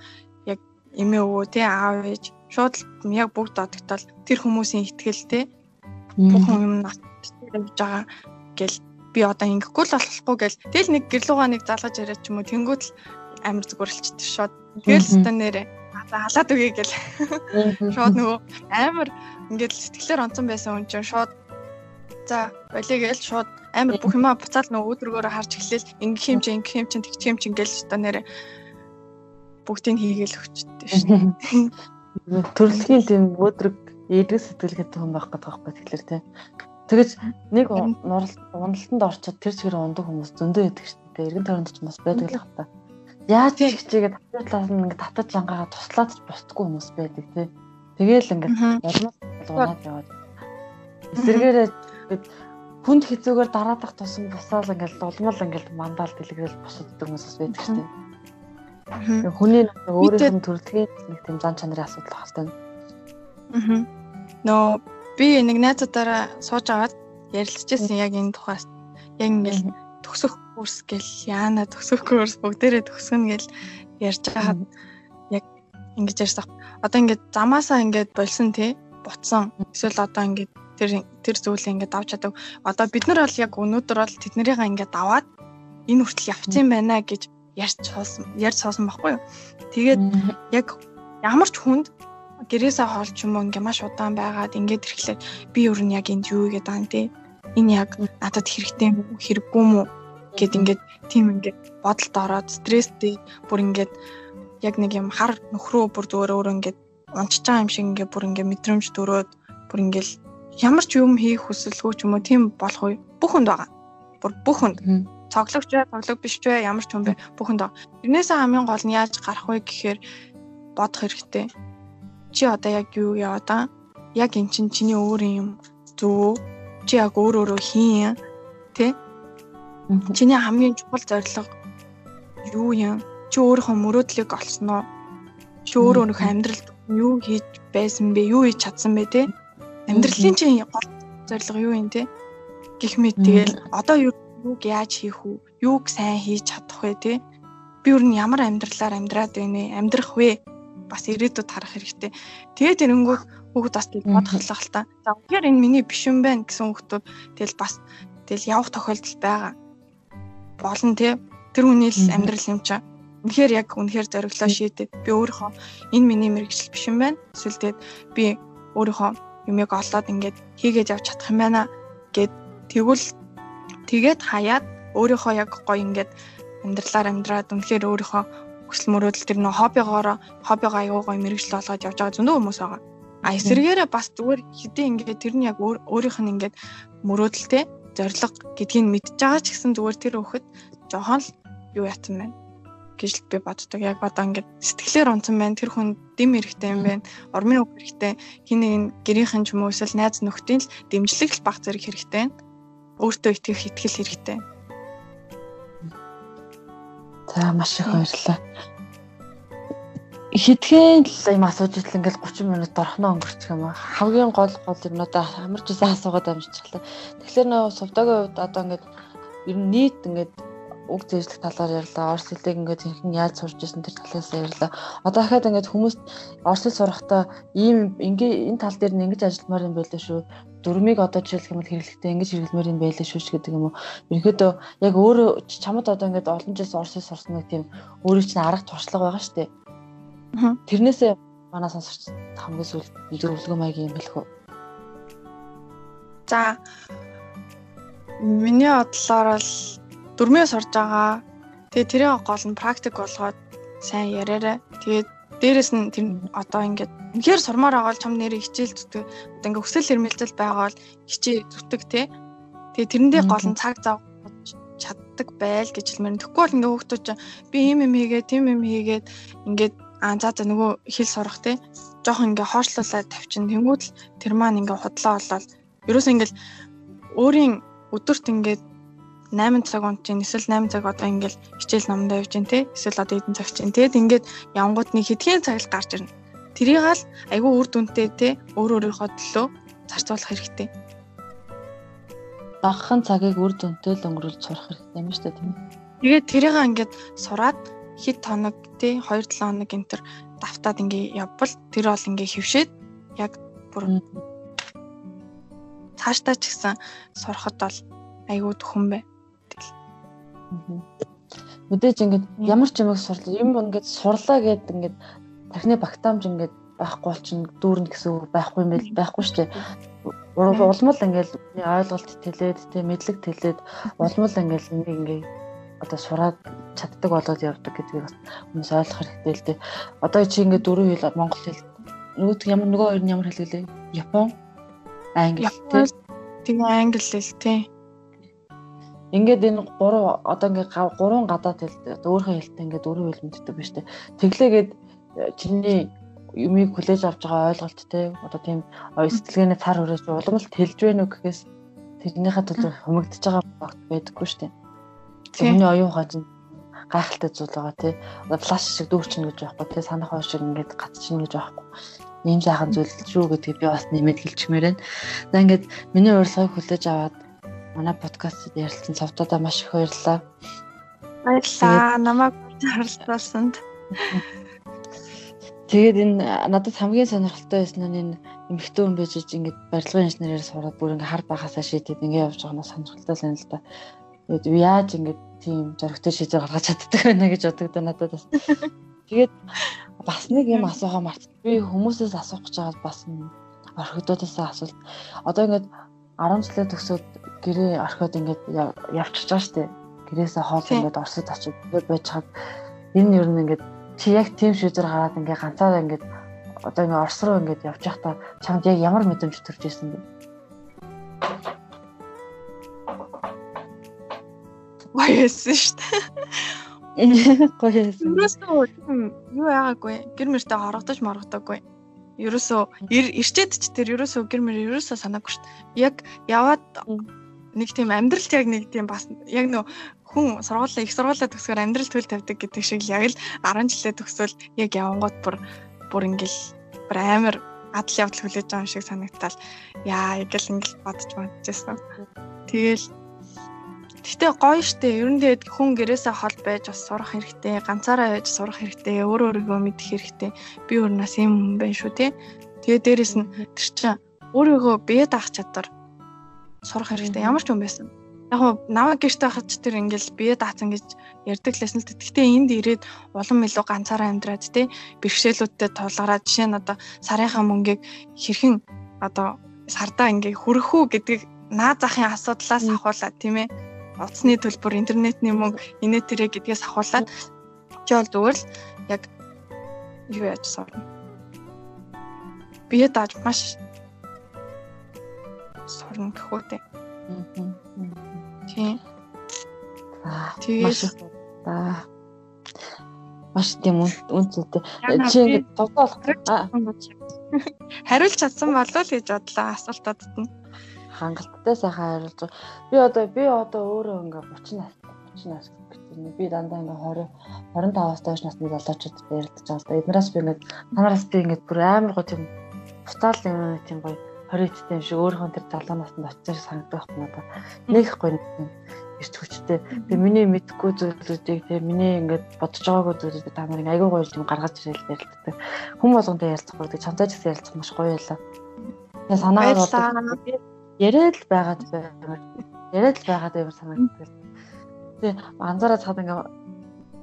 яг эмээ өвөө те аав ээж. Шууд яг бүгд одогтол тэр хүмүүсийн ихтгэл те. Бүхэн юм нат явж байгаа гэл би одоо ингэхгүй л болохгүй гэл. Тэгэл нэг гэрлуугаа нэг залгаж яриад ч юм уу тэнгууд л амар зүгөрлчихдээ шууд. Тэгэл ста нэрээ халаад үгүй гэл. Шууд нөгөө амар ингээд сэтгэлээр онцон байсан хүн чинь шууд за болиё гээл шууд амар бүх юмаа буцаал нөгөө өөдрөгөөр харж эхлээл. Ингэх юм чинь ингэх юм чинь тэгчих юм чинь гээл ста нэрээ бүгдийг хийгээл өгчтэй шүү дээ [LAUGHS] төрөлхийн тийм өөдрөг эерэг сэтгэл гэдэг юм байх гэдэг байхгүй тэгэхээр тийм Тэгэж нэг уналтанд орчод тэр чигээр ундаг хүмүүс зөндөө идэг шүү дээ. Эргэн тойронд ч бас байдаг л хата. Яаж ч хичээгээд татварлаас нь ингээд татаж лангаа туслаад ч босдгүй хүмүүс байдаг тий. Тэгээл ингээд улмал болгоод яваад. Эсэргээрээ ингээд хүнд хизүүгээр дараадах тусам бусаал ингээд улмал ингээд мандаал дэлгэрэл босддог хүмүүс бас байдаг шүү дээ. Хүний өөрийнх нь төрөлхийн нэг тийм зан чанарын асуудал багтай. Аа. Нөө би нэг найзуудаараа сууж аваад ярилцчихсан яг энэ тухаас яг ингээл төгсөх курс гэл яана төгсөх курс бүгдээрээ төгсгөн гэл ярьж байхад яг ингэж ярьсан. Одоо ингээд замаасаа ингээд болсон тий буцсан. Эсвэл одоо ингээд тэр тэр зүйлээ ингээд авч чадав. Одоо бид нар бол яг өнөөдөр бол тэднэрийгээ ингээд аваад энэ хүртэл явцсан байна гэж ярьж суусан ярьж суусан байхгүй юу. Тэгээд яг ямар ч хүнд гэрээсээ хоолч юм уу ингээ маш удаан байгаад ингээд ирэхлээр би ер нь яг энд юу гэдэг аа тий энэ яг надад хэрэгтэй юм уу хэрэггүй юм уу? Гэд ингээд тийм ингээд бодолд ороод стресстэй бүр ингээд яг нэг юм хар нөхрөө бүр зүгээр өөр ингээд унчиж байгаа юм шиг ингээд бүр ингээд мэдрэмж төрөөд бүр ингээд ямар ч юм хийх хүсэлгүй ч юм уу тийм болох үе бүхэнд байгаа. Бүр бүхэнд цоглогч бай, цоглог биш бай, ямар ч юм бэ бүхэнд байгаа. Тэрнээсээ хамгийн гол нь яаж гарах вэ гэхээр бодох хэрэгтэй. Чи одоо яг юу яваад байгаа? Яг эн чинь чиний өөрийн юм зөв чи яг өөр өөрөө хийн тэ? Чиний хамгийн чухал зорилго юу юм? Чи өөрийнхөө мөрөөдлийг олсноо чи өөр өөрийнхөө амьдралд юу хийж байсан бэ? Юу хийж чадсан бэ те амьдралын чинь гол зорилго юу юм те гэх мэт тэгэл одоо юу юуг яаж хийх үү юуг сайн хийж чадах вэ те би өөр нь ямар амьдралаар амьдраад байна амьдрах вэ бас ирээдүйд харах хэрэгтэй. Тэгээд эрэнгүү хүүхд бас тийм бодохлох л та. За үнэхээр энэ миний биш юм байна гэсэн хүүхдүүд тэгэл бас тэгэл явах тохиолдол байгаа. Болон тий тэр хүний л амьдрал юм чаа. Үнэхээр яг үнэхээр зориглоо шийдээд би өөрийнхөө энэ миний мэрэгжил биш юм байна. Эсвэл тэгээд би өөрийнхөө юмыг олоод ингээд хийгээд явж чадах юм байна гэд тэгвэл тэгээд хаяад өөрийнхөө яг гоё ингээд амьдралаар амьдраад үнэхээр өөрийнхөө хүсэл мөрөөдөл тэр нөө хоббигоороо хоббигоо аягүй гоё мэрэгжил болгоод явж байгаа зөндөө хүмүүс байгаа. А эсвэргээрээ бас зүгээр хэдийн ингээд тэр нь яг өөрийнх нь ингээд мөрөөдөлтэй зориг гэдгийг мэдж байгаа ч гэсэн зүгээр тэр хөхөд жоохон л юу ятсан байна гэж би боддог. Яг одоо ингээд сэтгэлээр унтсан байна. Тэр хүн дэм хэрэгтэй юм байна. Ормын үг хэрэгтэй. Хин нэг гэрийнхэн ч юм уу эсвэл найз нөхдийн л дэмжлэг л баг зэрэг хэрэгтэй байна. Өөртөө итгэх итгэл хэрэгтэй. За маш их баярлалаа. Хэдхэн л юм асууж итэл ингээл 30 минут орхноо өнгөрчих юм аа. Хамгийн гол гол юм одоо хамарч исэн асуугаад амжчихлаа. Тэгэхээр нөө сувдагийн хувьд одоо ингээд ер нь нийт ингээд үг зээжлэх талаар ярьлаа. Орос хэлийг ингээд хэрхэн яаж сурч ирсэн тэр талаас ярьлаа. Одоо дахиад ингээд хүмүүс орос хэл сурахдаа ийм ингээ энэ тал дээр нь ингэж ажилламаар юм байлаа шүү. Дөрмийг одоо жишээлх юм бол хэрэглэхдээ ингэж хэрэглэмээр юм байлаа шүү гэдэг юм уу. Ерөнхийдөө яг өөрөө чамд одоо ингээд олон жил орос хэл сурсан нэг тийм өөрөө чинь арга туршлага байгаа шүү дээ Тэрнээсээ манай сонсогч хамгийн сүүлд зөвлөгөө маягийн юм хэлэх үү? За миний бодлоор л дөрмөө сурж байгаа. Тэгээ тэрийн гол нь практик болгоод сайн яриараа. Тэгээд дээрэс нь тэр одоо ингээд үнэхээр сурмаар байгаа бол чам нэрээ хичээл зүтдэг. Одоо ингээд хүсэл эрмэлзэл байгаа бол хичээ зүтдэг те. Тэгээ тэрэндээ гол нь цаг зав чаддаг байл гэж хэлмээр. Тэгэхгүй бол ингээд хүүхдүүд чинь би ийм юм хийгээд, тийм юм хийгээд ингээд аа за за нөгөө хэл сурах те жоохон ингээ хоошлуулаад тавьчин тэнгууд л тэр маань ингээ худлаа болоод ерөөс ингээл өөрийн өдөрт ингээд 8 цаг унт чинь эсвэл 8 цаг одоо ингээл хичээл номдоо явж чинь те эсвэл одоо эдэн цаг чинь тэгэд ингээд явангууд нэг хэдхэн цаг л гарч ирнэ. Тэрийг л айгүй үр дүнтэй те өөр өөрийнхөө төлөө зарцуулах хэрэгтэй. Багахан цагийг үр дүнтэй л өнгөрүүлж сурах хэрэгтэй юм шүү дээ тийм. Тэгээд тэрийг ингээд сураад хэд хоног тий 2 7 хоног энтер давтаад ингээ явбал тэр бол ингээ хөвшөөд яг бүр цаашдаа ч гэсэн сурахад бол айгүй төхөн бай. Мэдээж ингээд ямар ч юмыг сурлаа юм ингээд сурлаа гэд ингээд тархины багтаамж ингээд байхгүй болчин дүүрнэ гэсэн үг байхгүй юм байл байхгүй шүү дээ. Улмал ингээд ойлголт тэлээд тэ мэдлэг тэлээд улмал ингээд энийг ингээд одоо сураад чаддаг болоод явдаг гэдгийг бас хүмүүс ойлгох хэрэгтэй л дээ. Одоо чи ингээд дөрөв хэл монгол хэл нөгөөд ямар нөгөө хоёр нь ямар хэл гэлээ? Япон, англи тий. Тэгээ англи хэл тий. Ингээд энэ гурав одоо ингээд гурван гадаад хэл өөрийнхөө хэлтэй ингээд дөрөв хэл мэддэг ба штэ. Тэглээгээд э, чиний юмыг хүлээж авч байгаа ойлголт те одоо тийм сэтгэлгээний цар хүрээж уламжлалт хэлж байна уу гэхээс тэрнийхээ төлөө хумигдж байгаа багт байдаггүй штэ. Өмнө оюун ухаан гайхалтай зүйл байгаа тий. Одоо флаш шиг дүүрчин гэж байхгүй тий. Санах хоо шиг ингээд гацчихна гэж байхгүй. Ийм сайхан зүйл шүү гэдгийг би бас нэмээд хэлчихмээр байна. За ингээд миний урилгыг хүлээж аваад манай подкастт ярилцсан цавтуудаа маш их баярлалаа. Баярлалаа. Намайг харилцаасанд. Тэгээд энэ надад хамгийн сонирхолтой байсан нь энэ эмхтэн хүн байж ингээд барилгын инженерээр сураад бүр ингээд хар багасаа шийдээд ингээд явж байгаа нь сонирхолтой байна л да. Тэгээд яаж ингэж тийм зөрөгтэй шийдвэр гаргаж чаддаг байна гэж бодогдоо надад бас. Тэгээд бас нэг юм асуухаа март. Би хүмүүсээс асуух гэж байгаа бас орхигдуудаас асуулт. Одоо ингэж 10 жилээ төгсөөд гэрээ орхиод ингэж явчихж байгаа штеп. Гэрээсээ хоол ингэж орсод очиж байж хаад энэ ер нь ингэж чи яг тийм шийдвэр гараад ингээ ганцаараа ингээ одоо ингээ орс руу ингээ явж байхдаа чамд яг ямар мэдрэмж төрж ирсэн бэ? гоё байсан шүү дээ. Гоё байсан. Юурээсөө юу яагаагүй гэр мөртөө хорогдож моргодоогүй. Ерөөсөө ирчээд ч тэр ерөөсөө гэр мөр ерөөсөө санаагүй шүү дээ. Яг яваад нэг тийм амьдралт яг нэг тийм бас яг нөө хүн сургуулаа их сургуулаа төгсгөр амьдрал төл тавьдаг гэдэг шиг яг л 10 жилээ төгсөөл яг явангууд бүр бүр ингээл бүр амар адал явдал хүлээж байгаа шиг санагтал яа яг л ингээл бодож бодчихсон. Тэгэл Гэтэ гоё штэ. Ер нь тэгээд хүн гэрээсээ хол байж бас сурах хэрэгтэй. Ганцаараа байж сурах хэрэгтэй. Өөр өөрийгөө мэдэх хэрэгтэй. Би өөрнөөс юм хүн байх шүү тий. Тэгээд дээрэс нь тэр чинь өөрийгөө бие даах чадвар сурах хэрэгтэй. Ямар ч хүн байсан. Яг намайг гэрте хахад тэр ингээл бие даацсан гэж ярьдаг лсэн л гэхдээ энд ирээд улам илүү ганцаараа амьдраад тий бэрхшээлүүдтэй тулгараад жишээ нь одоо сарынхаа мөнгийг хэрхэн одоо сардаа ингээ хүрэх үү гэдэг наад захын асуудлаас ахуулаад тийм ээ утасны төлбөр, интернетний мөнгө, инээ тэрэ гэдгээс ахуулаад чи бол зүгээр л яг юу яаж сурна. Бие дааж маш сурна гэхүү дээ. Тийм. Тэгээд аа маш тийм үнцэнтэй. Чи ингэ тоглоох. Хариулж чадсан болов л гэж бодлоо асуултуудад нь. хангалттай сайхан хариулж. Би одоо би одоо өөрөө ингээ 30 нас 30 нас гэсэн. Би дандаа ингээ 20 25-аас доош насны залуучуудад ярилдаж байгаа. Эднээс би ингээ танараас би ингээ бүр амар гоо тийм бутаал юм тийм гоё 20-тэй юм шиг өөрийнхөө тэр залуу наснд очиж санагдах юм надаа. Нэг гоё ирч хүчтэй. Тэгээ миний мэдхгүй зүйлүүдийг тэгээ миний ингээд бодож байгаагүй зүйлүүдийг та нарыг айгүй гоё юм гаргаж ирэл ярилцдаг. Хүм болгонтой ярилцахгүй тэгээ чанцаач гэсэн ярилцах маш гоё байлаа. Тэгээ санаагаар бодож яриад л байгаад баймар. Яриад л байгаад баймар санагддаг. Тэгээ анзаараа цаад ингээд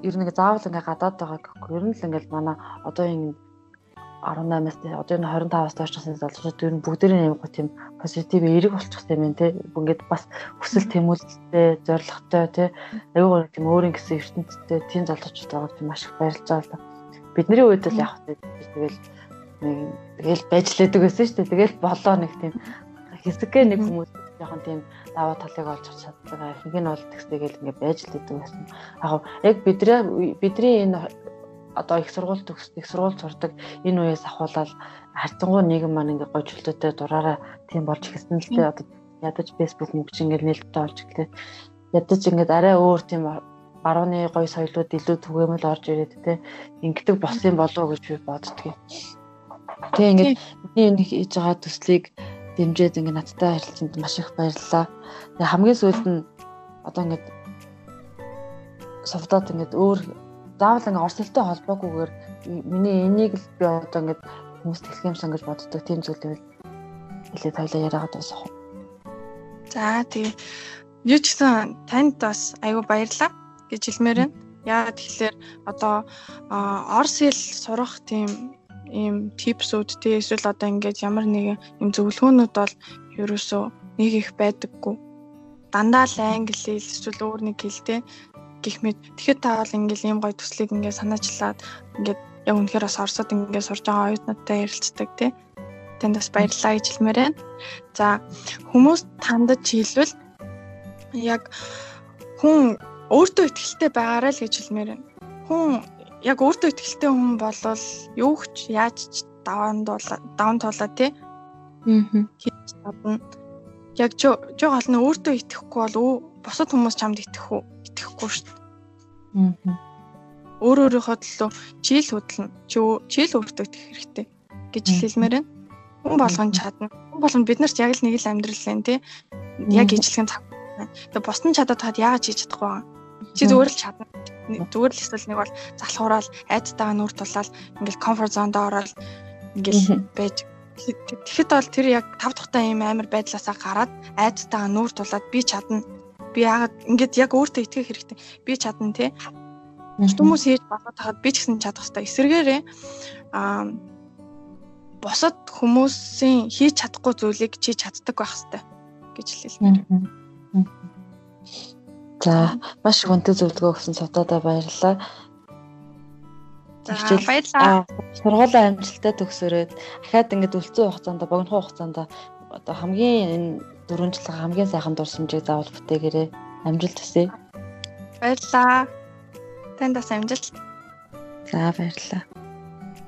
ер нь ингээ заавал ингээ гадаад байгаа гэхгүй. Ер нь л ингээл манай одоо энэ 18-аас одоо энэ 25-аас доош насны залуучууд ер нь бүгдээрээ гоо тийм позитив эерэг болчих юм байна те. Ингээд бас хүсэл тэмүүлэлтэй, зоригтой те. Аюугаар тийм өөрийн гэсэн ертөнцтэй тийм залуучууд байгаа тийм маш их баярлж байгаа л да. Бидний үед л яг тэгэл нэг тэгэл байж лээдэг байсан шүү дээ. Тэгэл болоо нэг тийм хэсэггээ нэг хүмүүс жоохон тийм даваа талыг олж чаддаг. Ихэнх нь бол тэгстэйгээл ингээд байж лээдэг байсан. Яг яг бидний бидний энэ одоо их сургууль төгс их сургууль сурдаг. Энэ үеэс ахуулаад харцангуй нийгэм маань ингээ чөлөөтэй дураараа тийм болж ихсэн л дээ. Одоо ядаж фэйсбુક мөнгө чинь ингээ нээлттэй болж ирлээ ядаж ингээ арай өөр тийм барууны гой соёлууд илүү түгээмэл орж ирээд те ингэдэг бос юм болов уу гэж би боддгийг. Тэгээ ингээ миний энэ хийж байгаа төслийг дэмжиж ингээ надтай харилцсанд маш их баярлалаа. Тэгээ хамгийн сүүлд нь одоо ингээ софтод ингээ өөр заавал ингээ орс хэлтэй холбоогүйгээр миний энийг л би одоо ингээ хүмүүст хэлэх юмсан гэж боддог тийм зүйлийг хэлээд хоёлаа яриагаад дуусах. За тэгээ юу ч гэсэн танд бас айгүй баярлаа гэж хэлмээр байна. Яагаад тэгэхээр одоо орс хэл сурах тийм ийм типсүүд тий эсвэл одоо ингээд ямар нэгэн юм зөвлөгөөнүүд бол ерөөсөө нэг их байдаггүй. Дандаа л англи хэл эсвэл өөр нэг хэлтэй гих мэд тэгэхэд та бол ингээл ийм гоё төслийг ингээд санаачлаад ингээд яг үнэхээр бас орсод ингээд сурж байгаа оюутнуудтай ярилцдаг тий. Тэнд бас баярлалаа гэж хэлмээр байна. За хүмүүс тандаж хэлвэл яг хүн өөртөө ихтэй байгаарай л гэж хэлмээр байна. Хүн яг өөртөө ихтэй хүн болвол юу ч яаж ч даван дуулаа даван туулаа тий. Аа. хийж чадна. Яг жоо гол нь өөртөө итгэхгүй бол бусад хүмүүс чамд итгэх үү? Итгэхгүй шүү дээ. Аа. Өөр өөрийнхөө төлөө чийл чи чийл өөртөө итгэх хэрэгтэй гэж хэлмээр байна. Хүн болгон чадна. Хүн болгон бид нарт яг л нэг л амьдрал лэн тий. Яг ижлэгэн цаг. Тэгээ бусдын чадаад хаад яагаад хийж чадахгүй байгаа. Чи зүгээр л чадна. Зүгээр л эсвэл нэг бол залхуурал айдтайгаа нүүр тулаад ингээл комфорт зонд ороод ингээл байж Тэгэхэд бол тэр яг тав дахтай ийм амар байдлаасаа гараад айдтайгаа нүүр тулаад би чадна би яагаад ингээд яг өөртөө итгэх хэрэгтэй. Би чадна тий. Хүмүүс хийж болоод тахад би ч гэсэн чадах хэрэгтэй. Эсвэргээрээ аа босод хүмүүсийн хийж чадахгүй зүйлийг чи чаддаг байх хэрэгтэй гэж хэлсэн. За маш их үнэтэй зөвлөгөө өгсөн цотоодоо баярлалаа. За баярлалаа. Сургуулийн амжилттай төгсөрөөд ахаад ингээд үлцэн хугацаанд богино хугацаанд одоо хамгийн энэ дөрвөн жил хамгийн сайхан дурсамжийг заавал бүтээгээрэй. Амжилт хүсье. Баярлалаа. Танд бас амжилт. За баярлалаа.